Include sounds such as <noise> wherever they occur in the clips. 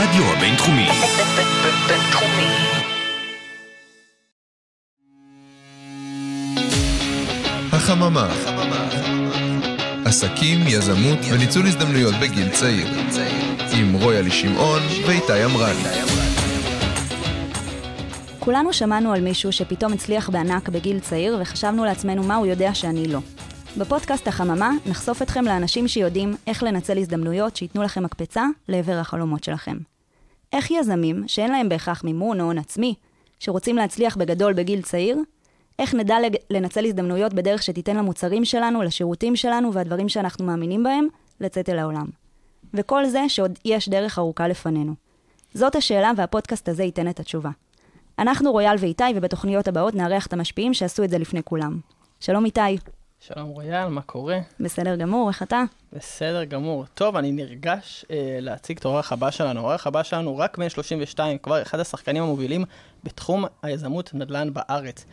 הרדיו הבינתחומי. בינתחומי. החממה. עסקים, יזמות וניצול הזדמנויות בגיל צעיר. עם רויאלי שמעון ואיתי עמרן. כולנו שמענו על מישהו שפתאום הצליח בענק בגיל צעיר וחשבנו לעצמנו מה הוא יודע שאני לא. בפודקאסט החממה נחשוף אתכם לאנשים שיודעים איך לנצל הזדמנויות שייתנו לכם מקפצה לעבר החלומות שלכם. איך יזמים, שאין להם בהכרח מימון או הון עצמי, שרוצים להצליח בגדול בגיל צעיר, איך נדע לנצל הזדמנויות בדרך שתיתן למוצרים שלנו, לשירותים שלנו והדברים שאנחנו מאמינים בהם, לצאת אל העולם. וכל זה שעוד יש דרך ארוכה לפנינו. זאת השאלה והפודקאסט הזה ייתן את התשובה. אנחנו רויאל ואיתי, ובתוכניות הבאות נארח את המשפיעים שעשו את זה לפני כולם. שלום איתי, שלום רויאל, מה קורה? בסדר גמור, איך אתה? בסדר גמור. טוב, אני נרגש אה, להציג את האורח הבא שלנו. האורח הבא שלנו רק בן 32, כבר אחד השחקנים המובילים בתחום היזמות נדל"ן בארץ.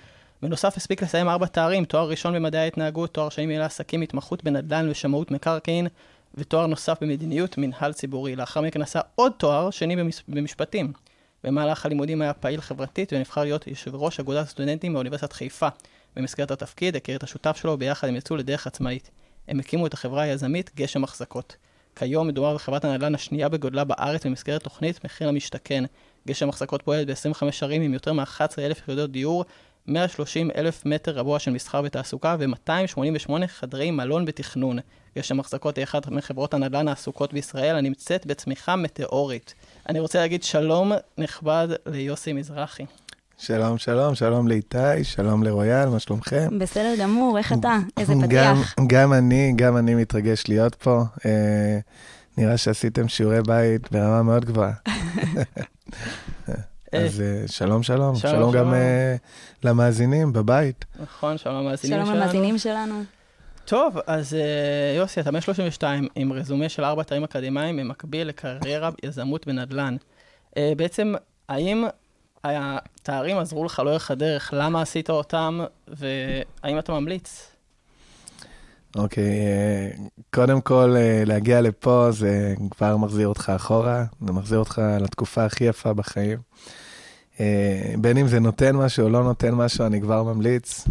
בנוסף, הספיק לסיים ארבע תארים, תואר ראשון במדעי ההתנהגות, תואר שני מנהל עסקים, התמחות בנדל"ן ושמאות מקרקעין, ותואר נוסף במדיניות מנהל ציבורי. לאחר מכן עשה עוד תואר שני במש... במשפטים. במהלך הלימודים היה פעיל חברתית ונבחר להיות יושב ראש אגודת הסטודנטים באוניברסיטת חיפה. במסגרת התפקיד הכיר את השותף שלו ביחד הם יצאו לדרך עצמאית. הם הקימו את החברה היזמית גשם החזקות. כיום מדובר בחברת הנדל"ן השנייה בגודלה בארץ במסגרת תוכנית מחיר למשתכן. גשם החזקות פועלת ב-25 ערים עם יותר מ-11,000 יחידות דיור, 130 אלף מטר רבוע של מסחר ותעסוקה ו-288 חדרי מלון בתכנון. גשם החזקות היא אחת מחברות הנדל"ן העסוקות בישראל הנמצאת בצמיחה מטאורית. אני רוצה להגיד שלום נכבד ליוסי מזרחי. שלום, שלום, שלום לאיתי, שלום לרויאל, מה שלומכם? בסדר גמור, איך אתה? איזה גם, פתיח. גם אני, גם אני מתרגש להיות פה. אה, נראה שעשיתם שיעורי בית ברמה מאוד גבוהה. <laughs> אז אה, שלום, שלום. שלום, שלום גם שלום. אה, למאזינים בבית. נכון, שלום למאזינים שלום שלנו. למאזינים שלנו. טוב, אז אה, יוסי, אתה בן 32 עם רזומה של ארבע תארים אקדמיים במקביל לקריירה יזמות בנדל"ן. אה, בעצם, האם התארים עזרו לך לאורך הדרך? למה עשית אותם? והאם אתה ממליץ? אוקיי, אה, קודם כל, אה, להגיע לפה זה כבר מחזיר אותך אחורה, זה מחזיר אותך לתקופה הכי יפה בחיים. אה, בין אם זה נותן משהו או לא נותן משהו, אני כבר ממליץ.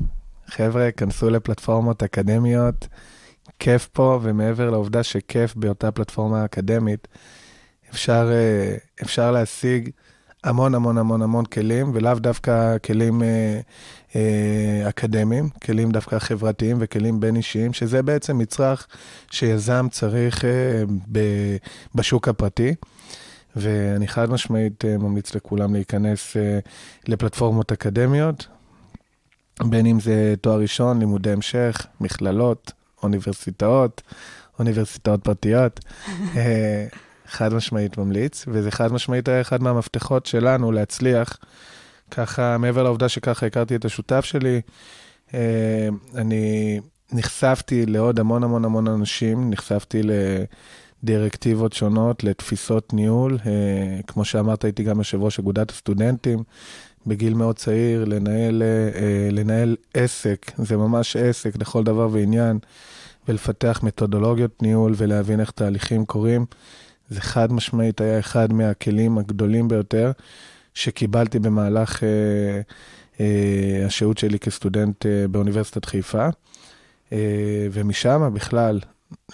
חבר'ה, כנסו לפלטפורמות אקדמיות, כיף פה, ומעבר לעובדה שכיף באותה פלטפורמה אקדמית, אפשר, אפשר להשיג המון המון המון המון כלים, ולאו דווקא כלים אה, אה, אקדמיים, כלים דווקא חברתיים וכלים בין-אישיים, שזה בעצם מצרך שיזם צריך אה, ב- בשוק הפרטי. ואני חד משמעית אה, ממליץ לכולם להיכנס אה, לפלטפורמות אקדמיות, בין אם זה תואר ראשון, לימודי המשך, מכללות, אוניברסיטאות, אוניברסיטאות פרטיות. חד משמעית ממליץ, וזה חד משמעית היה אחד מהמפתחות שלנו להצליח. ככה, מעבר לעובדה שככה הכרתי את השותף שלי, אה, אני נחשפתי לעוד המון המון המון אנשים, נחשפתי לדירקטיבות שונות, לתפיסות ניהול. אה, כמו שאמרת, הייתי גם יושב ראש אגודת הסטודנטים. בגיל מאוד צעיר, לנהל, אה, לנהל עסק, זה ממש עסק לכל דבר ועניין, ולפתח מתודולוגיות ניהול ולהבין איך תהליכים קורים. זה חד משמעית היה אחד מהכלים הגדולים ביותר שקיבלתי במהלך אה, אה, השהות שלי כסטודנט אה, באוניברסיטת חיפה. אה, ומשם בכלל,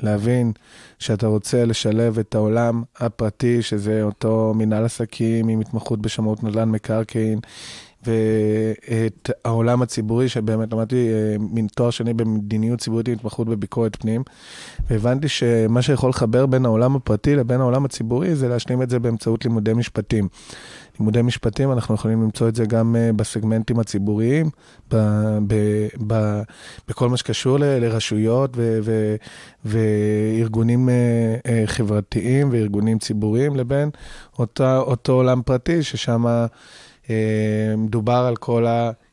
להבין שאתה רוצה לשלב את העולם הפרטי, שזה אותו מנהל עסקים עם התמחות בשמאות נדל"ן מקרקעין, ואת העולם הציבורי, שבאמת למדתי אה, מין תואר שני במדיניות ציבורית עם התמחות בביקורת פנים, והבנתי שמה שיכול לחבר בין העולם הפרטי לבין העולם הציבורי זה להשלים את זה באמצעות לימודי משפטים. לימודי משפטים, אנחנו יכולים למצוא את זה גם אה, בסגמנטים הציבוריים, ב, ב, ב, בכל מה שקשור ל, לרשויות ו, ו, וארגונים אה, חברתיים וארגונים ציבוריים, לבין אותה, אותו עולם פרטי, ששם מדובר על כל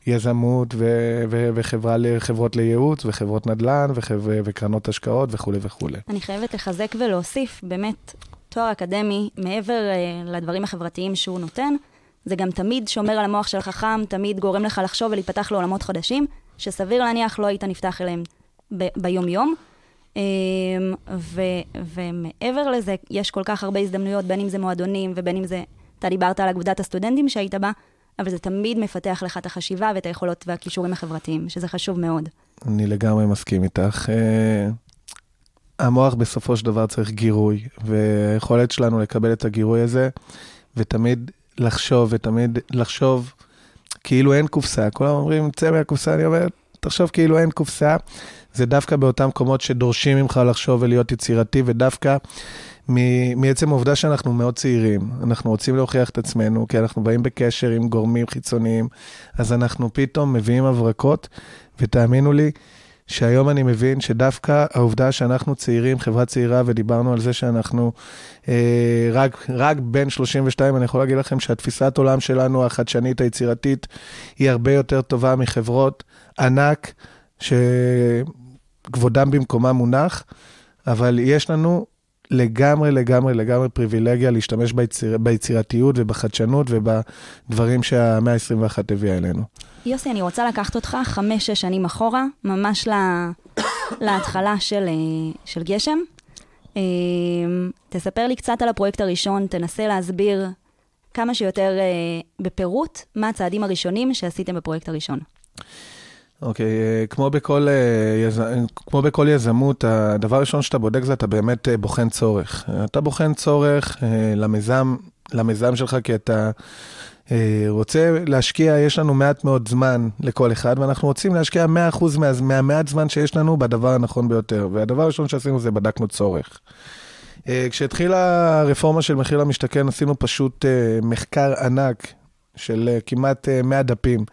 היזמות ו, ו, וחברה, חברות לייעוץ וחברות נדל"ן וחב, וקרנות השקעות וכולי וכולי. אני חייבת לחזק ולהוסיף, באמת, תואר אקדמי, מעבר אה, לדברים החברתיים שהוא נותן, זה גם תמיד שומר על המוח שלך חם, תמיד גורם לך לחשוב ולהיפתח לעולמות חדשים, שסביר להניח לא היית נפתח אליהם ב- ביום-יום. אמ, ו, ומעבר לזה, יש כל כך הרבה הזדמנויות, בין אם זה מועדונים ובין אם זה, אתה דיברת על אגודת הסטודנטים שהיית בה, אבל זה תמיד מפתח לך את החשיבה ואת היכולות והכישורים החברתיים, שזה חשוב מאוד. אני לגמרי מסכים איתך. אה, המוח בסופו של דבר צריך גירוי, והיכולת שלנו לקבל את הגירוי הזה, ותמיד לחשוב, ותמיד לחשוב כאילו אין קופסה. כולם אומרים, צא מהקופסה, אני אומר, תחשוב כאילו אין קופסה. זה דווקא באותם מקומות שדורשים ממך לחשוב ולהיות יצירתי, ודווקא מעצם העובדה שאנחנו מאוד צעירים, אנחנו רוצים להוכיח את עצמנו, כי אנחנו באים בקשר עם גורמים חיצוניים, אז אנחנו פתאום מביאים הברקות, ותאמינו לי, שהיום אני מבין שדווקא העובדה שאנחנו צעירים, חברה צעירה, ודיברנו על זה שאנחנו אה, רק, רק בין 32, אני יכול להגיד לכם שהתפיסת עולם שלנו, החדשנית, היצירתית, היא הרבה יותר טובה מחברות ענק, שכבודם במקומם מונח, אבל יש לנו לגמרי, לגמרי, לגמרי פריבילגיה להשתמש ביציר, ביצירתיות ובחדשנות ובדברים שהמאה ה-21 הביאה אלינו. יוסי, אני רוצה לקחת אותך חמש-שש שנים אחורה, ממש לה, <coughs> להתחלה של, אה, של גשם. אה, תספר לי קצת על הפרויקט הראשון, תנסה להסביר כמה שיותר אה, בפירוט מה הצעדים הראשונים שעשיתם בפרויקט הראשון. אוקיי, okay, כמו, בכל, יז... כמו בכל יזמות, הדבר הראשון שאתה בודק זה אתה באמת בוחן צורך. אתה בוחן צורך למיזם, למיזם שלך כי אתה אה, רוצה להשקיע, יש לנו מעט מאוד זמן לכל אחד, ואנחנו רוצים להשקיע 100% מה, מהמעט זמן שיש לנו בדבר הנכון ביותר. והדבר הראשון שעשינו זה בדקנו צורך. אה, כשהתחילה הרפורמה של מחיר למשתכן, עשינו פשוט אה, מחקר ענק של כמעט 100 דפים,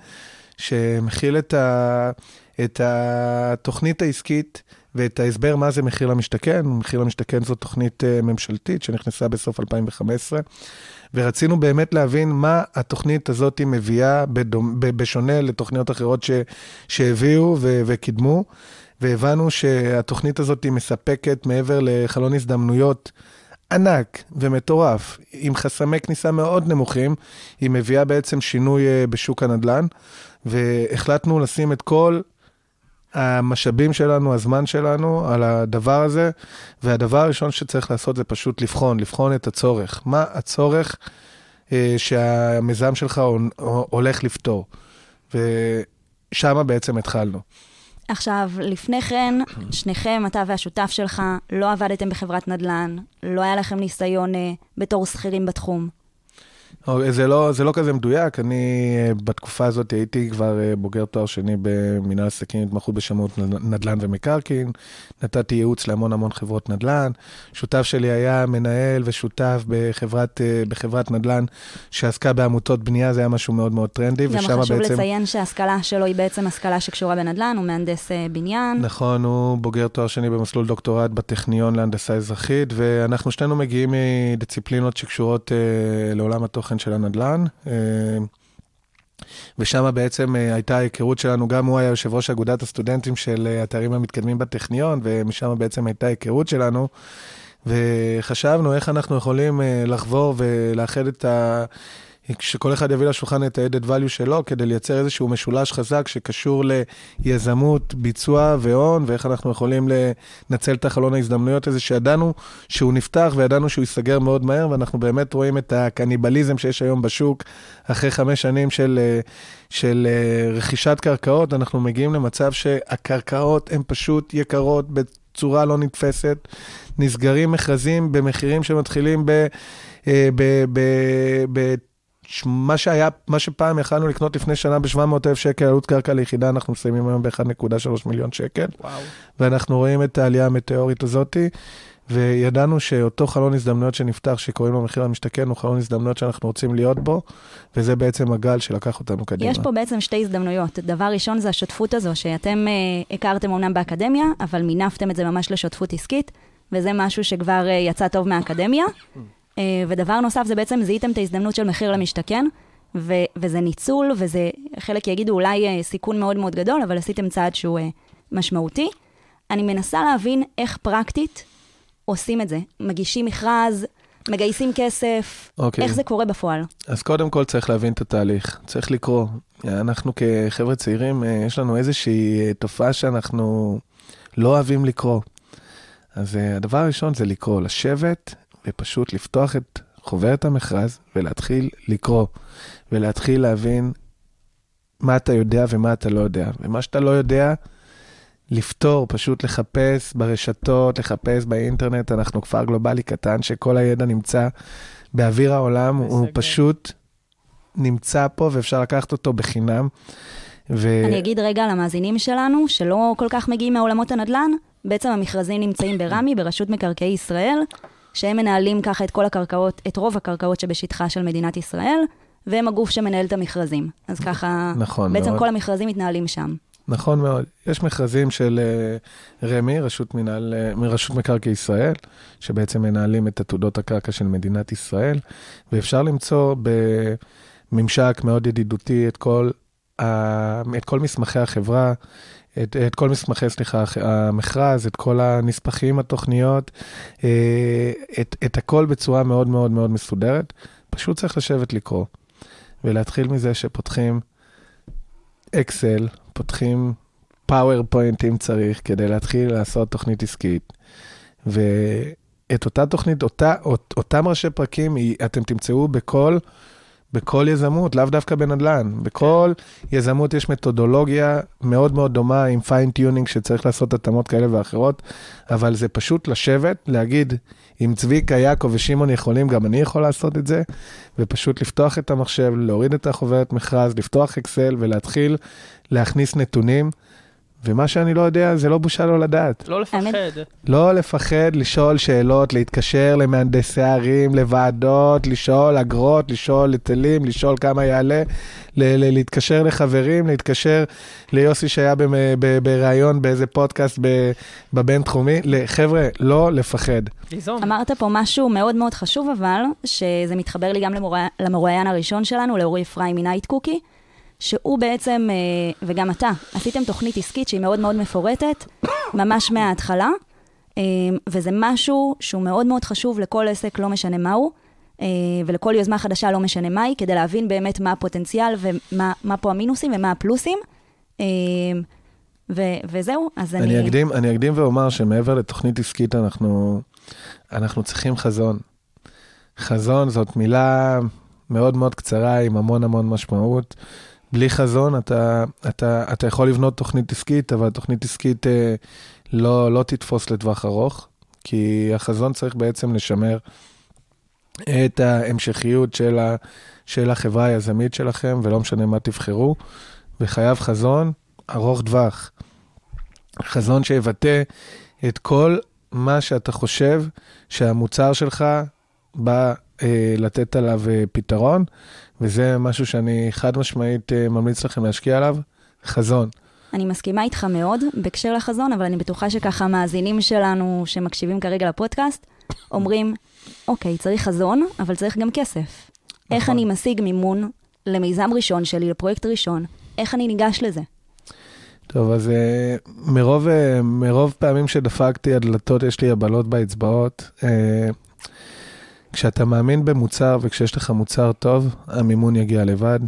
שמכיל את, ה, את התוכנית העסקית ואת ההסבר מה זה מחיר למשתכן. מחיר למשתכן זו תוכנית ממשלתית שנכנסה בסוף 2015. ורצינו באמת להבין מה התוכנית הזאת מביאה, בדומ, בשונה לתוכניות אחרות ש, שהביאו ו, וקידמו, והבנו שהתוכנית הזאת מספקת מעבר לחלון הזדמנויות. ענק ומטורף, עם חסמי כניסה מאוד נמוכים, היא מביאה בעצם שינוי אה, בשוק הנדל"ן, והחלטנו לשים את כל המשאבים שלנו, הזמן שלנו, על הדבר הזה, והדבר הראשון שצריך לעשות זה פשוט לבחון, לבחון את הצורך. מה הצורך אה, שהמיזם שלך הולך לפתור? ושם בעצם התחלנו. עכשיו, לפני כן, שניכם, אתה והשותף שלך, לא עבדתם בחברת נדל"ן, לא היה לכם ניסיון אה, בתור שכירים בתחום. אוקיי, זה לא, זה לא כזה מדויק, אני אה, בתקופה הזאת הייתי כבר אה, בוגר תואר שני במנהל עסקים, התמחות בשמאות נדל"ן ומקרקעין, נתתי ייעוץ להמון המון חברות נדל"ן, שותף שלי היה מנהל ושותף בחברת, אה, בחברת נדל"ן שעסקה בעמותות בנייה, זה היה משהו מאוד מאוד טרנדי, ושם בעצם... גם חשוב לציין שההשכלה שלו היא בעצם השכלה שקשורה בנדל"ן, הוא מהנדס בניין. נכון, הוא בוגר תואר שני במסלול דוקטורט בטכניון להנדסה אזרחית, ואנחנו שנינו מגיעים מדיציפלינות שקשורות לעולם התוכן התוכן של הנדל"ן. אה, ושם בעצם אה, הייתה ההיכרות שלנו, גם הוא היה יושב ראש אגודת הסטודנטים של אה, התארים המתקדמים בטכניון, ומשם בעצם הייתה ההיכרות שלנו. וחשבנו איך אנחנו יכולים לחבור ולאחד את ה... שכל אחד יביא לשולחן את ה-added value שלו, כדי לייצר איזשהו משולש חזק שקשור ליזמות, ביצוע והון, ואיך אנחנו יכולים לנצל את החלון ההזדמנויות הזה, שידענו שהוא נפתח וידענו שהוא ייסגר מאוד מהר, ואנחנו באמת רואים את הקניבליזם שיש היום בשוק, אחרי חמש שנים של, של אה, רכישת קרקעות, אנחנו מגיעים למצב שהקרקעות הן פשוט יקרות בצורה לא נתפסת, נסגרים מכרזים במחירים שמתחילים ב... אה, ב, ב, ב מה שהיה, מה שפעם יכלנו לקנות לפני שנה ב-700 אלף שקל עלות קרקע ליחידה, אנחנו מסיימים היום ב-1.3 מיליון שקל. וואו. ואנחנו רואים את העלייה המטאורית הזאתי, וידענו שאותו חלון הזדמנויות שנפתח, שקוראים לו מחיר למשתכן, הוא חלון הזדמנויות שאנחנו רוצים להיות בו, וזה בעצם הגל שלקח אותנו קדימה. יש פה בעצם שתי הזדמנויות. דבר ראשון זה השותפות הזו, שאתם אה, הכרתם אמנם באקדמיה, אבל מינפתם את זה ממש לשותפות עסקית, וזה משהו שכבר אה, יצא טוב מהאקדמיה. אה, ודבר נוסף, זה בעצם זיהיתם את ההזדמנות של מחיר למשתכן, ו- וזה ניצול, וזה, חלק יגידו אולי אה, סיכון מאוד מאוד גדול, אבל עשיתם צעד שהוא אה, משמעותי. אני מנסה להבין איך פרקטית עושים את זה. מגישים מכרז, מגייסים כסף, okay. אוקיי. איך זה קורה בפועל? אז קודם כל צריך להבין את התהליך, צריך לקרוא. אנחנו כחבר'ה צעירים, יש לנו איזושהי תופעה שאנחנו לא אוהבים לקרוא. אז הדבר הראשון זה לקרוא, לשבת ופשוט לפתוח את חוברת המכרז ולהתחיל לקרוא, ולהתחיל להבין מה אתה יודע ומה אתה לא יודע. ומה שאתה לא יודע, לפתור, פשוט לחפש ברשתות, לחפש באינטרנט, אנחנו כפר גלובלי קטן שכל הידע נמצא באוויר העולם, הוא מסגר. פשוט נמצא פה ואפשר לקחת אותו בחינם. ו... אני אגיד רגע למאזינים שלנו, שלא כל כך מגיעים מעולמות הנדל"ן, בעצם המכרזים נמצאים ברמ"י, ברשות מקרקעי ישראל, שהם מנהלים ככה את כל הקרקעות, את רוב הקרקעות שבשטחה של מדינת ישראל, והם הגוף שמנהל את המכרזים. אז ככה, נכון בעצם מאוד. כל המכרזים מתנהלים שם. נכון מאוד. יש מכרזים של אה, רמ"י, רשות, מנהל, אה, מרשות מקרקעי ישראל, שבעצם מנהלים את עתודות הקרקע של מדינת ישראל, ואפשר למצוא בממשק מאוד ידידותי את כל, ה, את כל מסמכי החברה, את, את כל מסמכי, סליחה, המכרז, את כל הנספחים, התוכניות, אה, את, את הכל בצורה מאוד מאוד מאוד מסודרת. פשוט צריך לשבת לקרוא, ולהתחיל מזה שפותחים אקסל, פותחים PowerPoint אם צריך, כדי להתחיל לעשות תוכנית עסקית. ואת אותה תוכנית, אותה, אות, אותם ראשי פרקים, אתם תמצאו בכל, בכל יזמות, לאו דווקא בנדל"ן. בכל יזמות יש מתודולוגיה מאוד מאוד דומה עם fine tuning שצריך לעשות התאמות כאלה ואחרות, אבל זה פשוט לשבת, להגיד, אם צביקה, יעקב ושמעון יכולים, גם אני יכול לעשות את זה, ופשוט לפתוח את המחשב, להוריד את החוברת מכרז, לפתוח אקסל ולהתחיל להכניס נתונים. ומה שאני לא יודע, זה לא בושה לא לדעת. לא לפחד. לא לפחד לשאול שאלות, להתקשר למהנדסי ערים, לוועדות, לשאול אגרות, לשאול היטלים, לשאול כמה יעלה, ל- ל- להתקשר לחברים, להתקשר ליוסי שהיה בריאיון באיזה פודקאסט ב- בבינתחומי. חבר'ה, לא לפחד. ליזום. אמרת פה משהו מאוד מאוד חשוב, אבל, שזה מתחבר לי גם למרואיין הראשון שלנו, לאורי אפרים מנייט קוקי, שהוא בעצם, אה, וגם אתה, עשיתם תוכנית עסקית שהיא מאוד מאוד מפורטת, ממש מההתחלה, אה, וזה משהו שהוא מאוד מאוד חשוב לכל עסק, לא משנה מהו, אה, ולכל יוזמה חדשה, לא משנה מהי, כדי להבין באמת מה הפוטנציאל ומה מה פה המינוסים ומה הפלוסים. ו- וזהו, אז אני... אני אקדים, אני אקדים ואומר שמעבר לתוכנית עסקית, אנחנו, אנחנו צריכים חזון. חזון זאת מילה מאוד מאוד קצרה עם המון המון משמעות. בלי חזון אתה, אתה, אתה יכול לבנות תוכנית עסקית, אבל תוכנית עסקית אה, לא, לא תתפוס לטווח ארוך, כי החזון צריך בעצם לשמר את ההמשכיות של, ה, של החברה היזמית שלכם, ולא משנה מה תבחרו, וחייב חזון ארוך טווח. חזון שיבטא את כל מה שאתה חושב שהמוצר שלך בא לתת עליו אה, פתרון, וזה משהו שאני חד משמעית אה, ממליץ לכם להשקיע עליו, חזון. אני מסכימה איתך מאוד בהקשר לחזון, אבל אני בטוחה שככה המאזינים שלנו שמקשיבים כרגע לפודקאסט, אומרים, אוקיי, צריך חזון, אבל צריך גם כסף. איך נכון. אני משיג מימון למיזם ראשון שלי, לפרויקט ראשון? איך אני ניגש לזה? טוב, אז אה, מרוב, אה, מרוב פעמים שדפקתי הדלתות, יש לי הבלות באצבעות. אה, כשאתה מאמין במוצר וכשיש לך מוצר טוב, המימון יגיע לבד.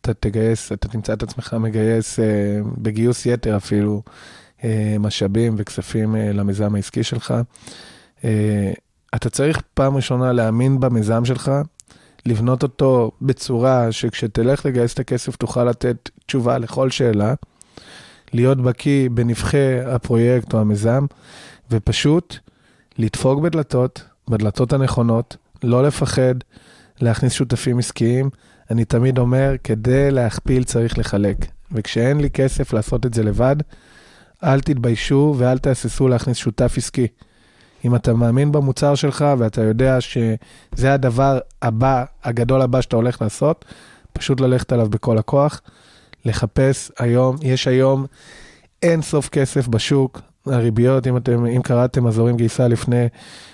אתה תגייס, אתה תמצא את עצמך מגייס אה, בגיוס יתר אפילו אה, משאבים וכספים אה, למיזם העסקי שלך. אה, אתה צריך פעם ראשונה להאמין במיזם שלך, לבנות אותו בצורה שכשתלך לגייס את הכסף תוכל לתת תשובה לכל שאלה, להיות בקיא בנבחי הפרויקט או המיזם, לדפוק בדלתות, בדלתות הנכונות, לא לפחד, להכניס שותפים עסקיים. אני תמיד אומר, כדי להכפיל צריך לחלק. וכשאין לי כסף לעשות את זה לבד, אל תתביישו ואל תהססו להכניס שותף עסקי. אם אתה מאמין במוצר שלך ואתה יודע שזה הדבר הבא, הגדול הבא שאתה הולך לעשות, פשוט ללכת עליו בכל הכוח. לחפש היום, יש היום אין סוף כסף בשוק. הריביות, אם אתם, אם קראתם, אזורים גייסה לפני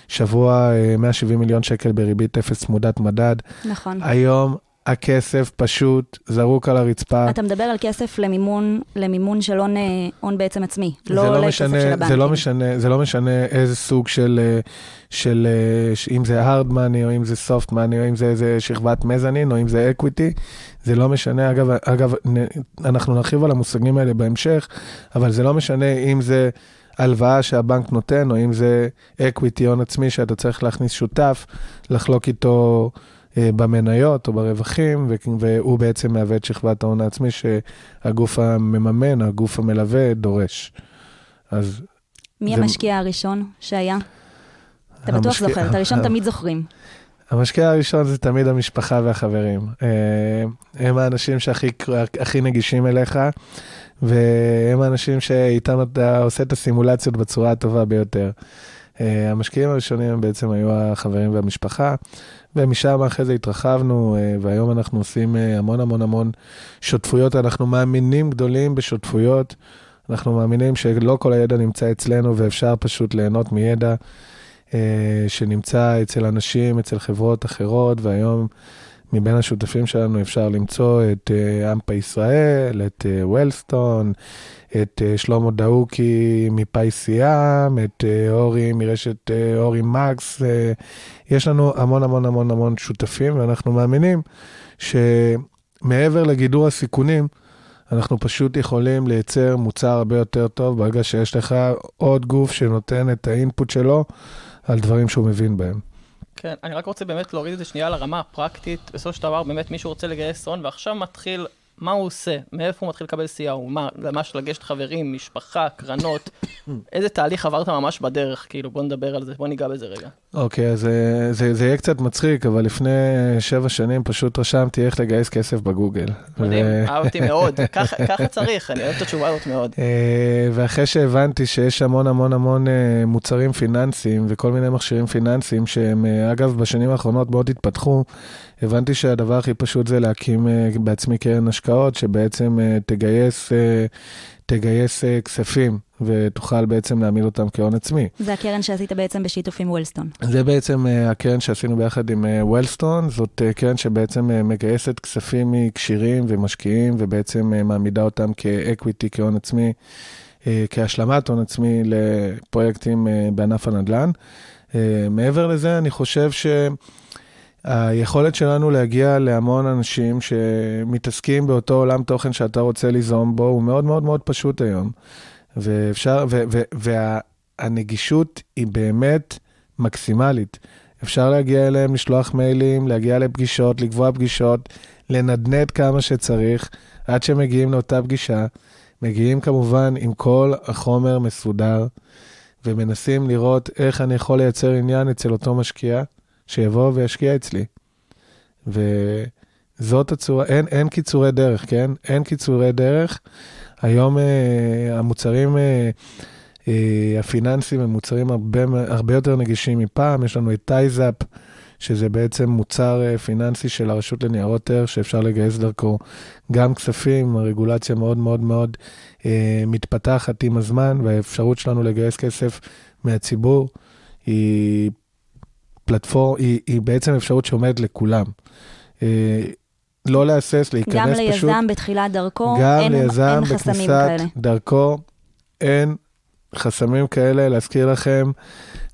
שבוע אה, 170 מיליון שקל בריבית אפס צמודת מדד. נכון. היום הכסף פשוט זרוק על הרצפה. אתה מדבר על כסף למימון, למימון של הון, אה, הון בעצם עצמי, זה לא לא לכסף משנה, של הבנקים. זה לא משנה, זה לא משנה איזה סוג של, אה, של, אה, ש- אם זה hard money או אם זה soft money או אם זה איזה שכבת מזנין או אם זה equity, זה לא משנה, אגב, אגב, נ- אנחנו נרחיב על המושגים האלה בהמשך, אבל זה לא משנה אם זה הלוואה שהבנק נותן, או אם זה equity, הון עצמי, שאתה צריך להכניס שותף, לחלוק איתו במניות או ברווחים, והוא בעצם מהווה את שכבת ההון העצמי שהגוף המממן, הגוף המלווה, דורש. אז מי זה- המשקיע הראשון שהיה? אתה בטוח המשקיע- זוכר, את הראשון <laughs> תמיד זוכרים. המשקיע הראשון זה תמיד המשפחה והחברים. אה, הם האנשים שהכי הכי נגישים אליך, והם האנשים שאיתם אתה עושה את הסימולציות בצורה הטובה ביותר. אה, המשקיעים הראשונים בעצם היו החברים והמשפחה, ומשם אחרי זה התרחבנו, אה, והיום אנחנו עושים אה, המון המון המון שותפויות. אנחנו מאמינים גדולים בשותפויות. אנחנו מאמינים שלא כל הידע נמצא אצלנו ואפשר פשוט ליהנות מידע. שנמצא אצל אנשים, אצל חברות אחרות, והיום מבין השותפים שלנו אפשר למצוא את אמפה ישראל, את וולסטון, את אה, שלמה דאוקי מפאי סיאם, את אה, אורי מרשת אה, אורי מקס. יש לנו המון המון המון המון שותפים, ואנחנו מאמינים שמעבר לגידור הסיכונים, אנחנו פשוט יכולים לייצר מוצר הרבה יותר טוב ברגע שיש לך עוד גוף שנותן את האינפוט שלו על דברים שהוא מבין בהם. כן, אני רק רוצה באמת להוריד את זה שנייה לרמה הפרקטית. בסופו של דבר, באמת מישהו רוצה לגייס הון, ועכשיו מתחיל, מה הוא עושה? מאיפה הוא מתחיל לקבל CR? מה, ממש לגשת חברים, משפחה, קרנות? <coughs> איזה תהליך עברת ממש בדרך? כאילו, בוא נדבר על זה, בוא ניגע בזה רגע. אוקיי, אז אה, זה, זה יהיה קצת מצחיק, אבל לפני שבע שנים פשוט רשמתי איך לגייס כסף בגוגל. מדהים, ו- אהבתי מאוד. <laughs> ככה צריך, אני אוהב את התשובה הזאת מאוד. אה, ואחרי שהבנתי שיש המון המון המון אה, מוצרים פיננסיים וכל מיני מכשירים פיננסיים שהם, אה, אגב, בשנים האחרונות מאוד התפתחו, הבנתי שהדבר הכי פשוט זה להקים אה, בעצמי קרן השקעות, שבעצם אה, תגייס, אה, תגייס כספים ותוכל בעצם להעמיד אותם כהון עצמי. זה הקרן שעשית בעצם בשיתוף עם וולסטון. זה בעצם הקרן שעשינו ביחד עם וולסטון, זאת קרן שבעצם מגייסת כספים מכשירים ומשקיעים, ובעצם מעמידה אותם כאקוויטי, כהון עצמי, כהשלמת הון עצמי לפרויקטים בענף הנדל"ן. מעבר לזה, אני חושב שהיכולת שלנו להגיע להמון אנשים שמתעסקים באותו עולם תוכן שאתה רוצה ליזום בו, הוא מאוד מאוד מאוד פשוט היום. ואפשר, ו, ו, והנגישות היא באמת מקסימלית. אפשר להגיע אליהם, לשלוח מיילים, להגיע לפגישות, לקבוע פגישות, לנדנד כמה שצריך, עד שמגיעים לאותה פגישה. מגיעים כמובן עם כל החומר מסודר, ומנסים לראות איך אני יכול לייצר עניין אצל אותו משקיע, שיבוא וישקיע אצלי. וזאת הצורה, אין, אין קיצורי דרך, כן? אין קיצורי דרך. היום אה, המוצרים אה, אה, הפיננסיים הם מוצרים הרבה, הרבה יותר נגישים מפעם. יש לנו את TASE UP, שזה בעצם מוצר אה, פיננסי של הרשות לניירות ערך, שאפשר לגייס דרכו גם כספים, הרגולציה מאוד מאוד מאוד אה, מתפתחת עם הזמן, והאפשרות שלנו לגייס כסף מהציבור היא פלטפורם, היא, היא בעצם אפשרות שעומדת לכולם. אה, לא להסס, להיכנס גם פשוט. ליזם בתחילת דרכו, גם אין, ליזם אין חסמים בכניסת כאלה. דרכו, אין חסמים כאלה, להזכיר לכם,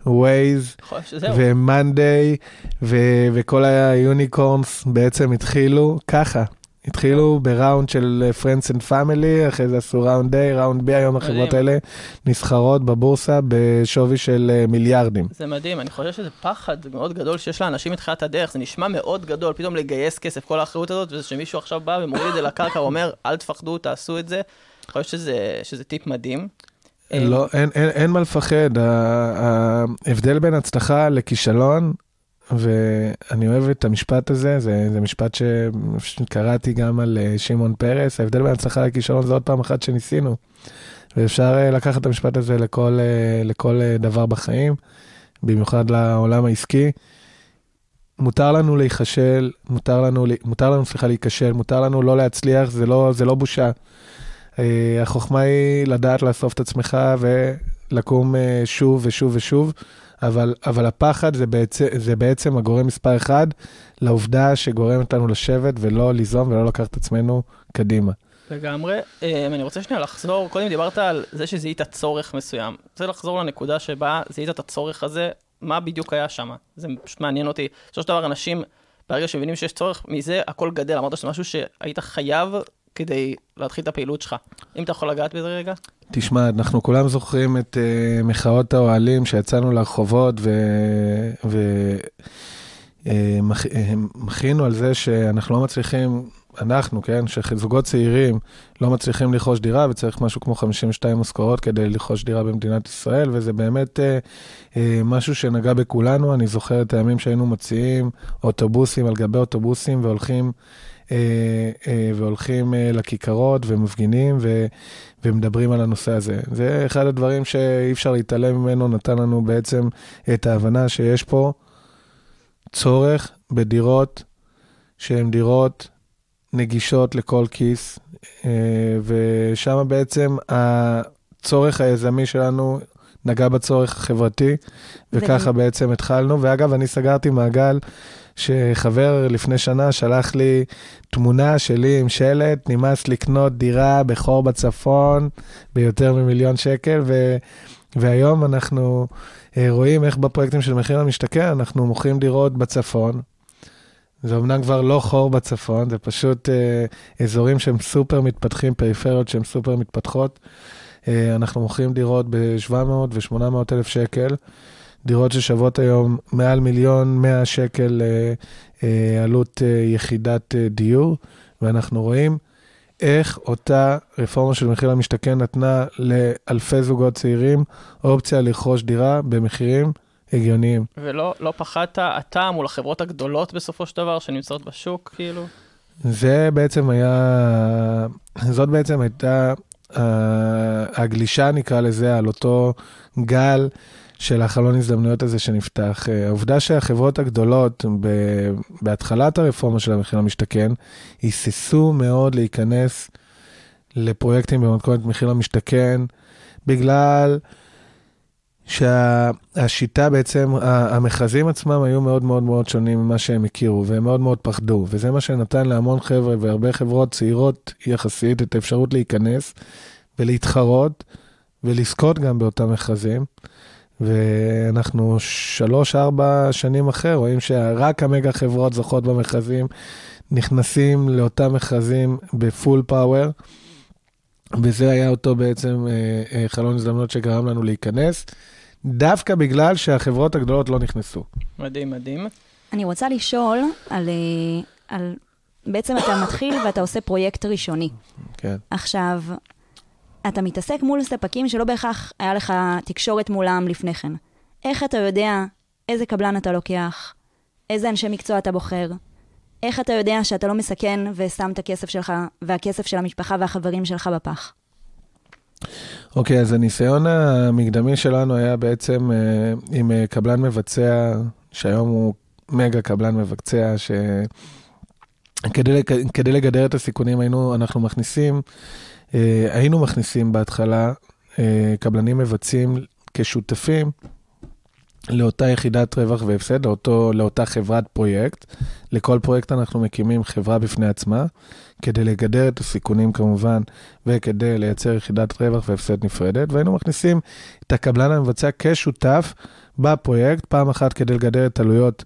Waze. ו-Monday ו- וכל ה unicorns בעצם התחילו ככה. התחילו ב round של אה, Friends and Family, אחרי זה עשו round A, round B, היום החברות. האלה נסחרות בבורסה בשווי של אה, מיליארדים. זה מדהים, אני חושב שזה פחד מאוד גדול שיש לאנשים מתחילת הדרך, זה נשמע מאוד גדול, פתאום לגייס כסף, כל האחריות הזאת, וזה שמישהו עכשיו בא ומוריד את זה לקרקע ואומר, אל תפחדו, תעשו את זה. אני חושב שזה, שזה טיפ מדהים. לא, אין, אין, אין מה לפחד, ההבדל בין הצלחה לכישלון, ואני אוהב את המשפט הזה, זה, זה משפט שקראתי גם על אה, שמעון פרס, ההבדל בין הצלחה לכישלון זה עוד פעם אחת שניסינו. ואפשר אה, לקחת את המשפט הזה לכל, אה, לכל דבר בחיים, במיוחד לעולם העסקי. מותר לנו להיכשל, מותר לנו, מותר לנו, סליחה, להיכשל, מותר לנו לא להצליח, זה לא, זה לא בושה. החוכמה היא לדעת לאסוף את עצמך ולקום שוב ושוב ושוב, אבל, אבל הפחד זה בעצם, זה בעצם הגורם מספר אחד לעובדה שגורמת לנו לשבת ולא ליזום ולא לקחת את עצמנו קדימה. לגמרי. אה, אני רוצה שנייה לחזור, קודם דיברת על זה שזיהית צורך מסוים. אני רוצה לחזור לנקודה שבה זיהית את הצורך הזה, מה בדיוק היה שם? זה פשוט מעניין אותי. בסופו של דבר, אנשים, ברגע שמבינים שיש צורך, מזה הכל גדל. אמרת שזה משהו שהיית חייב כדי להתחיל את הפעילות שלך. אם אתה יכול לגעת בזה רגע? תשמע, אנחנו כולם זוכרים את uh, מחאות האוהלים שיצאנו לרחובות ומחינו uh, על זה שאנחנו לא מצליחים, אנחנו, כן, שזוגות צעירים לא מצליחים לרכוש דירה וצריך משהו כמו 52 משכורות כדי לרכוש דירה במדינת ישראל, וזה באמת uh, uh, משהו שנגע בכולנו. אני זוכר את הימים שהיינו מציעים אוטובוסים על גבי אוטובוסים והולכים... אה, אה, והולכים אה, לכיכרות ומפגינים ו, ומדברים על הנושא הזה. זה אחד הדברים שאי אפשר להתעלם ממנו, נתן לנו בעצם את ההבנה שיש פה צורך בדירות שהן דירות נגישות לכל כיס, ושם בעצם הצורך היזמי שלנו נגע בצורך החברתי, וככה בעצם התחלנו. ואגב, אני סגרתי מעגל שחבר לפני שנה שלח לי תמונה שלי עם שלט, נמאס לקנות דירה בחור בצפון ביותר ממיליון שקל, ו, והיום אנחנו אה, רואים איך בפרויקטים של מחיר למשתכן אנחנו מוכרים דירות בצפון. זה אמנם כבר לא חור בצפון, זה פשוט אה, אזורים שהם סופר מתפתחים, פריפריות שהן סופר מתפתחות. אה, אנחנו מוכרים דירות ב-700 ו-800 אלף שקל. דירות ששוות היום מעל מיליון 100 שקל אה, אה, עלות יחידת דיור, ואנחנו רואים איך אותה רפורמה של מחיר למשתכן נתנה לאלפי זוגות צעירים אופציה לרכוש דירה במחירים הגיוניים. ולא לא פחדת אתה מול החברות הגדולות בסופו של דבר שנמצאות בשוק, כאילו? זה בעצם היה, זאת בעצם הייתה הגלישה, נקרא לזה, על אותו גל של החלון הזדמנויות הזה שנפתח. אה, העובדה שהחברות הגדולות, בהתחלת הרפורמה של המחיר למשתכן, היססו מאוד להיכנס לפרויקטים במתכונת מחיר למשתכן, בגלל שהשיטה בעצם, המכרזים עצמם היו מאוד מאוד מאוד שונים ממה שהם הכירו, והם מאוד מאוד פחדו, וזה מה שנתן להמון חבר'ה והרבה חברות צעירות יחסית את האפשרות להיכנס ולהתחרות ולזכות גם באותם מכרזים. ואנחנו שלוש-ארבע שנים אחרי, רואים שרק המגה חברות זוכות במכרזים, נכנסים לאותם מכרזים בפול פאוור, וזה היה אותו בעצם אה, אה, חלון הזדמנות שגרם לנו להיכנס, דווקא בגלל שהחברות הגדולות לא נכנסו. מדהים, מדהים. אני רוצה לשאול על, אה, על בעצם אתה מתחיל ואתה עושה פרויקט ראשוני. כן. עכשיו, אתה מתעסק מול ספקים שלא בהכרח היה לך תקשורת מולם לפני כן. איך אתה יודע איזה קבלן אתה לוקח, איזה אנשי מקצוע אתה בוחר, איך אתה יודע שאתה לא מסכן ושם את הכסף שלך והכסף של המשפחה והחברים שלך בפח? אוקיי, okay, אז הניסיון המקדמי שלנו היה בעצם uh, עם uh, קבלן מבצע, שהיום הוא מגה קבלן מבצע, שכדי לגדר את הסיכונים היינו, אנחנו מכניסים אה, היינו מכניסים בהתחלה אה, קבלנים מבצעים כשותפים לאותה יחידת רווח והפסד, לאותו, לאותה חברת פרויקט. לכל פרויקט אנחנו מקימים חברה בפני עצמה, כדי לגדר את הסיכונים כמובן, וכדי לייצר יחידת רווח והפסד נפרדת, והיינו מכניסים את הקבלן המבצע כשותף בפרויקט, פעם אחת כדי לגדר את עלויות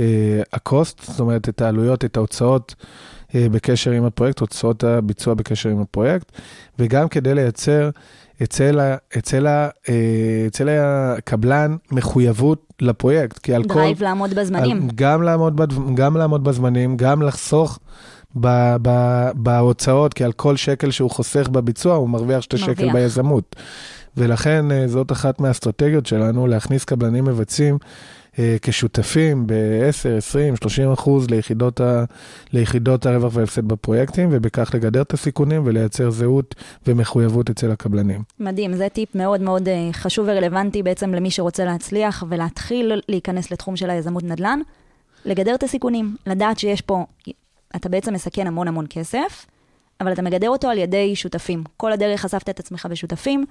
אה, ה cost, זאת אומרת את העלויות, את ההוצאות אה, בקשר עם הפרויקט, הוצאות הביצוע בקשר עם הפרויקט, וגם כדי לייצר אצל, ה, אצל, ה, אה, אצל הקבלן מחויבות לפרויקט. כי על drive כל... drive לעמוד בזמנים. על, גם, לעמוד, גם לעמוד בזמנים, גם לחסוך ב, ב, בהוצאות, כי על כל שקל שהוא חוסך בביצוע, הוא מרוויח שתי שקל ביזמות. ולכן אה, זאת אחת מהאסטרטגיות שלנו, להכניס קבלנים מבצעים כשותפים ב-10, 20, 30 אחוז ליחידות, ה, ליחידות הרווח וההפסד בפרויקטים, ובכך לגדר את הסיכונים ולייצר זהות ומחויבות אצל הקבלנים. מדהים, זה טיפ מאוד מאוד אה, חשוב ורלוונטי בעצם למי שרוצה להצליח ולהתחיל להיכנס לתחום של היזמות נדל"ן. לגדר את הסיכונים, לדעת שיש פה, אתה בעצם מסכן המון המון כסף, אבל אתה מגדר אותו על ידי שותפים. כל הדרך חשפת את עצמך בשותפים,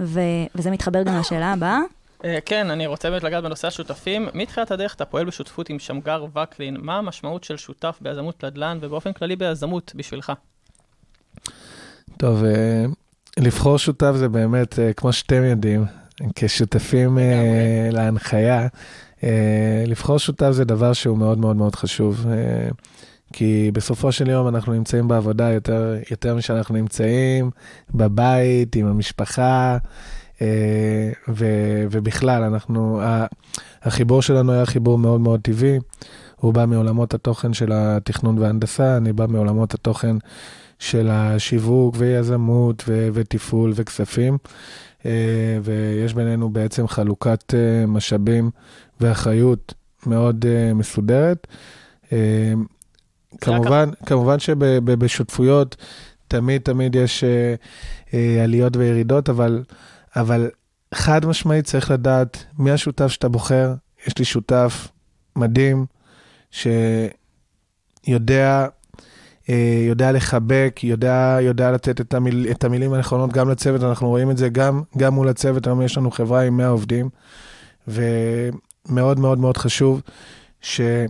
ו- וזה מתחבר גם לשאלה הבאה. אה, כן, אני רוצה באמת לגעת בנושא השותפים. מתחילת הדרך אתה פועל בשותפות עם שמגר וקלין. מה המשמעות של שותף ביזמות נדל"ן ובאופן כללי ביזמות בשבילך? טוב, אה, לבחור שותף זה באמת, אה, כמו שאתם יודעים, כשותפים להנחיה, לבחור שותף זה דבר שהוא מאוד מאוד מאוד חשוב. כי בסופו של יום אנחנו נמצאים בעבודה יותר, יותר משאנחנו נמצאים בבית, עם המשפחה, ו, ובכלל, אנחנו, החיבור שלנו היה חיבור מאוד מאוד טבעי. הוא בא מעולמות התוכן של התכנון וההנדסה, אני בא מעולמות התוכן של השיווק ויזמות ו- ותפעול וכספים. אה, ויש בינינו בעצם חלוקת אה, משאבים ואחריות מאוד מסודרת. כמובן, כמובן שבשותפויות תמיד תמיד יש עליות וירידות, אבל אבל חד משמעית צריך לדעת מי השותף שאתה בוחר. יש לי שותף מדהים, שיודע אה, יודע לחבק, יודע, יודע לתת את, המיל, את המילים הנכונות גם לצוות, אנחנו רואים את זה גם, גם מול הצוות, היום יש לנו חברה עם 100 עובדים, ומאוד מאוד מאוד חשוב שתהיה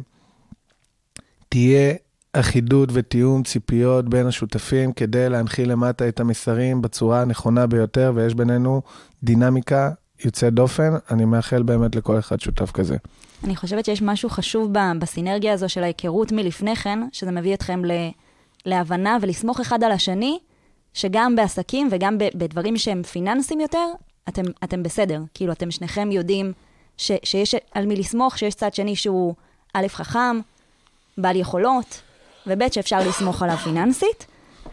אחידות ותיאום ציפיות בין השותפים כדי להנחיל למטה את המסרים בצורה הנכונה ביותר, ויש בינינו דינמיקה יוצאת דופן. אני מאחל באמת לכל אחד שותף כזה. אני חושבת שיש משהו חשוב בסינרגיה הזו של ההיכרות מלפני כן, שזה מביא אתכם ל, להבנה ולסמוך אחד על השני, שגם בעסקים וגם בדברים שהם פיננסיים יותר, אתם, אתם בסדר. כאילו, אתם שניכם יודעים ש, שיש על מי לסמוך, שיש צד שני שהוא א', חכם, בעל יכולות, וב' שאפשר לסמוך עליו פיננסית,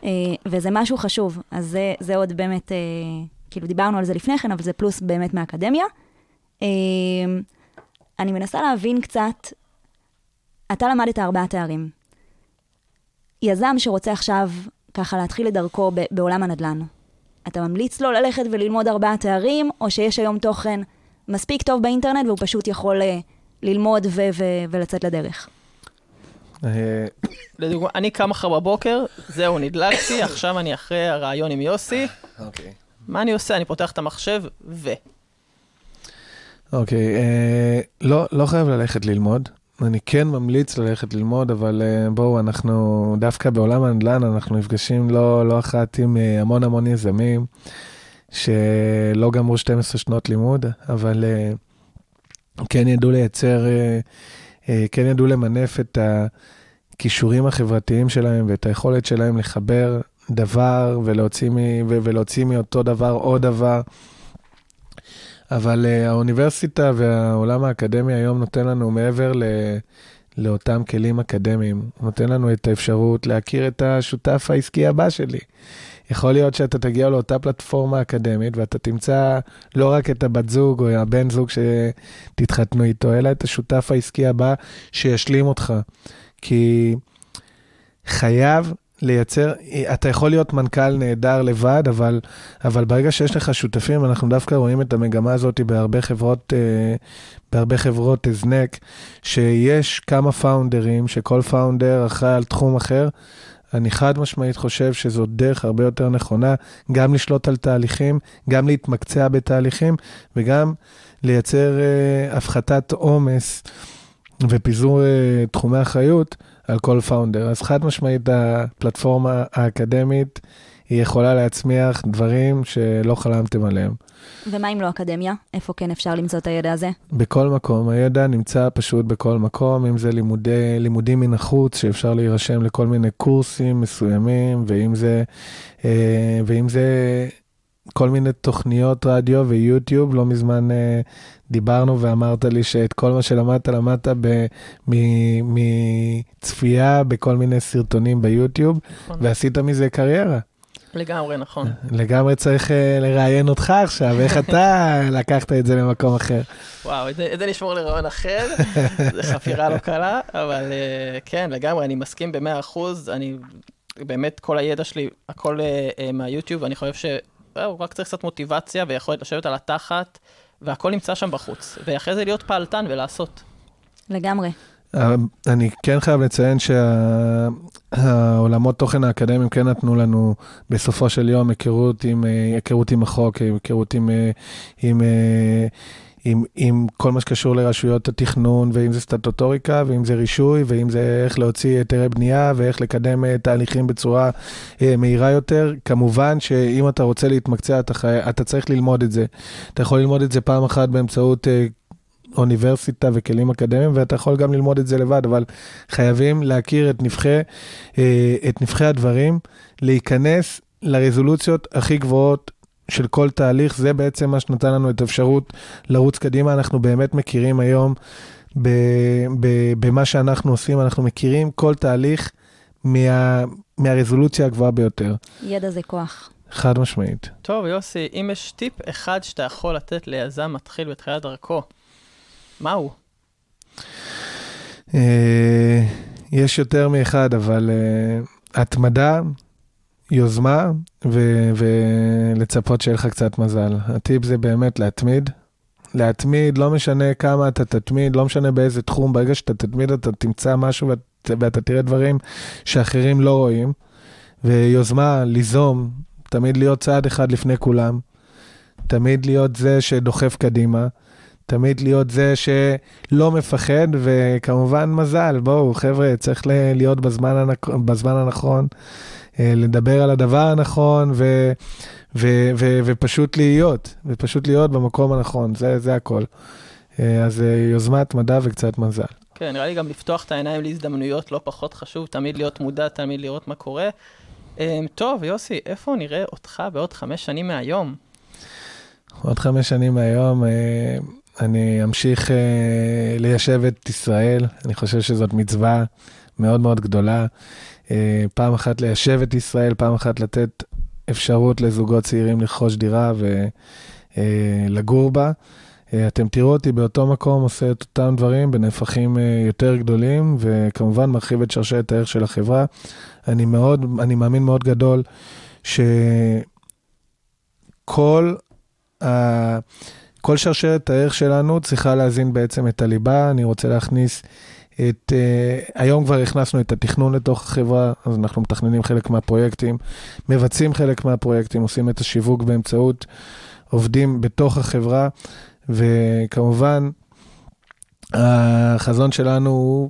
אה, וזה משהו חשוב. אז זה, זה עוד באמת, אה, כאילו דיברנו על זה לפני כן, אבל זה פלוס באמת מהאקדמיה. אה, אני מנסה להבין קצת, אתה למדת ארבעה תארים. יזם שרוצה עכשיו ככה להתחיל את דרכו בעולם הנדל"ן, אתה ממליץ לו ללכת וללמוד ארבעה תארים, או שיש היום תוכן מספיק טוב באינטרנט והוא פשוט יכול ללמוד ולצאת לדרך? אה, לדוגמה, אני קם מחר בבוקר, זהו, נדלקתי, <coughs> עכשיו אני אחרי הרעיון עם יוסי. אוקיי. מה אני עושה? אני פותח את המחשב, ו... אוקיי, אה, לא, לא חייב ללכת ללמוד. אני כן ממליץ ללכת ללמוד, אבל אה, בואו, אנחנו דווקא בעולם הנדל"ן, אנחנו נפגשים לא, לא אחת עם המון המון יזמים, שלא גמרו 12 שנות לימוד, אבל כן ידעו לייצר... אה, כן ידעו למנף את הכישורים החברתיים שלהם ואת היכולת שלהם לחבר דבר ולהוציא, מ, ולהוציא מאותו דבר עוד דבר. אבל uh, האוניברסיטה והעולם האקדמי היום נותן לנו מעבר ל, לאותם כלים אקדמיים, נותן לנו את האפשרות להכיר את השותף העסקי הבא שלי. יכול להיות שאתה תגיע לאותה פלטפורמה אקדמית ואתה תמצא לא רק את הבת זוג או הבן זוג שתתחתנו איתו, אלא את השותף העסקי הבא שישלים אותך. כי חייב לייצר, אתה יכול להיות מנכ"ל נהדר לבד, אבל, אבל ברגע שיש לך שותפים, אנחנו דווקא רואים את המגמה הזאת בהרבה חברות, אה, בהרבה חברות הזנק, שיש כמה פאונדרים, שכל פאונדר אחראי על תחום אחר, אני חד משמעית חושב שזו דרך הרבה יותר נכונה, גם לשלוט על תהליכים, גם להתמקצע בתהליכים, וגם לייצר uh, הפחתת עומס ופיזור uh, תחומי אחריות על כל פאונדר. אז חד משמעית הפלטפורמה האקדמית היא יכולה להצמיח דברים שלא חלמתם עליהם. ומה אם לא אקדמיה? איפה כן אפשר למצוא את הידע הזה? בכל מקום. הידע נמצא פשוט בכל מקום, אם זה לימודי, לימודים מן החוץ, שאפשר להירשם לכל מיני קורסים מסוימים, ואם זה, אה, ואם זה כל מיני תוכניות רדיו ויוטיוב. לא מזמן אה, דיברנו ואמרת לי שאת כל מה שלמדת, למדת מצפייה בכל מיני סרטונים ביוטיוב, נכון. ועשית מזה קריירה. לגמרי, נכון. לגמרי צריך uh, לראיין אותך עכשיו, איך אתה <laughs> לקחת את זה למקום אחר. וואו, את זה נשמור לרעיון אחר, זו <laughs> חפירה לא קלה, אבל uh, כן, לגמרי, אני מסכים במאה אחוז, אני, באמת, כל הידע שלי, הכל uh, מהיוטיוב, אני חושב שהוא רק צריך קצת מוטיבציה ויכולת לשבת על התחת, והכל נמצא שם בחוץ, ואחרי זה להיות פעלתן ולעשות. לגמרי. אני כן חייב לציין שהעולמות תוכן האקדמיים כן נתנו לנו בסופו של יום היכרות עם, היכרות עם החוק, היכרות עם, עם, עם, עם כל מה שקשור לרשויות התכנון, ואם זה סטטוטוריקה, ואם זה רישוי, ואם זה איך להוציא היתרי בנייה, ואיך לקדם תהליכים בצורה מהירה יותר. כמובן שאם אתה רוצה להתמקצע, אתה, אתה צריך ללמוד את זה. אתה יכול ללמוד את זה פעם אחת באמצעות אוניברסיטה וכלים אקדמיים, ואתה יכול גם ללמוד את זה לבד, אבל חייבים להכיר את נבחי, אה, את נבחי הדברים, להיכנס לרזולוציות הכי גבוהות של כל תהליך, זה בעצם מה שנתן לנו את האפשרות לרוץ קדימה. אנחנו באמת מכירים היום, ב, ב, במה שאנחנו עושים, אנחנו מכירים כל תהליך מה, מהרזולוציה הגבוהה ביותר. ידע זה כוח. חד משמעית. טוב, יוסי, אם יש טיפ אחד שאתה יכול לתת ליזם מתחיל בתחילת דרכו, מהו? אה, יש יותר מאחד, אבל uh, התמדה, יוזמה ו- ולצפות שיהיה לך קצת מזל. הטיפ זה באמת להתמיד. להתמיד, לא משנה כמה אתה תתמיד, לא משנה באיזה תחום, ברגע שאתה תתמיד אתה תמצא משהו ואת, ואתה תראה דברים שאחרים לא רואים. ויוזמה, ליזום, תמיד להיות צעד אחד לפני כולם. תמיד להיות זה שדוחף קדימה. תמיד להיות זה שלא מפחד, וכמובן מזל, בואו, חבר'ה, צריך להיות בזמן, הנכ... בזמן הנכון, אה, לדבר על הדבר הנכון, ו... ו... ו... ופשוט להיות, ופשוט להיות במקום הנכון, זה, זה הכל. אה, אז אה, יוזמת מדע וקצת מזל. כן, נראה לי גם לפתוח את העיניים להזדמנויות לא פחות חשוב, תמיד להיות מודע, תמיד לראות מה קורה. טוב, יוסי, איפה נראה אותך בעוד חמש שנים מהיום? עוד חמש שנים מהיום, אני אמשיך אה, ליישב את ישראל, אני חושב שזאת מצווה מאוד מאוד גדולה. אה, פעם אחת ליישב את ישראל, פעם אחת לתת אפשרות לזוגות צעירים לרכוש דירה ולגור אה, בה. אה, אתם תראו אותי באותו מקום עושה את אותם דברים בנפחים אה, יותר גדולים, וכמובן מרחיב את שרשרת הערך של החברה. אני מאוד, אני מאמין מאוד גדול שכל ה... כל שרשרת הערך שלנו צריכה להזין בעצם את הליבה. אני רוצה להכניס את, uh, היום כבר הכנסנו את התכנון לתוך החברה, אז אנחנו מתכננים חלק מהפרויקטים, מבצעים חלק מהפרויקטים, עושים את השיווק באמצעות עובדים בתוך החברה, וכמובן, החזון שלנו הוא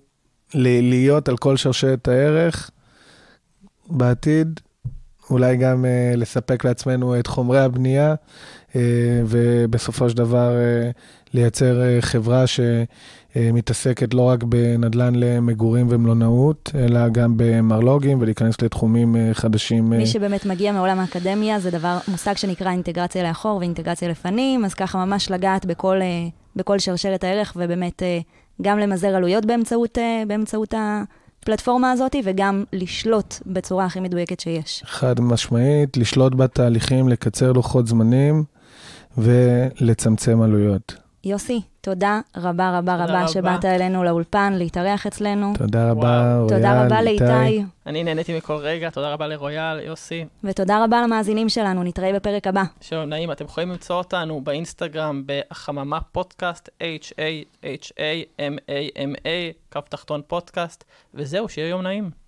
להיות על כל שרשרת הערך בעתיד, אולי גם uh, לספק לעצמנו את חומרי הבנייה, uh, ובסופו של דבר uh, לייצר uh, חברה שמתעסקת לא רק בנדל"ן למגורים ומלונאות, אלא גם במרלוגים ולהיכנס לתחומים uh, חדשים. מי שבאמת מגיע מעולם האקדמיה, זה דבר, מושג שנקרא אינטגרציה לאחור ואינטגרציה לפנים, אז ככה ממש לגעת בכל, uh, בכל שרשרת הערך, ובאמת uh, גם למזער עלויות באמצעות, uh, באמצעות ה... הפלטפורמה הזאת, וגם לשלוט בצורה הכי מדויקת שיש. חד משמעית, לשלוט בתהליכים, לקצר לוחות זמנים ולצמצם עלויות. יוסי, תודה רבה רבה רבה שבאת אלינו לאולפן, להתארח אצלנו. תודה רבה, רויאל, תודה רבה לאיתי. אני נהניתי מכל רגע, תודה רבה לרויאל, יוסי. ותודה רבה למאזינים שלנו, נתראה בפרק הבא. שלום, נעים, אתם יכולים למצוא אותנו באינסטגרם בחממה פודקאסט, H-A-H-A-M-A-M-A, קו תחתון פודקאסט, וזהו, שיהיה יום נעים.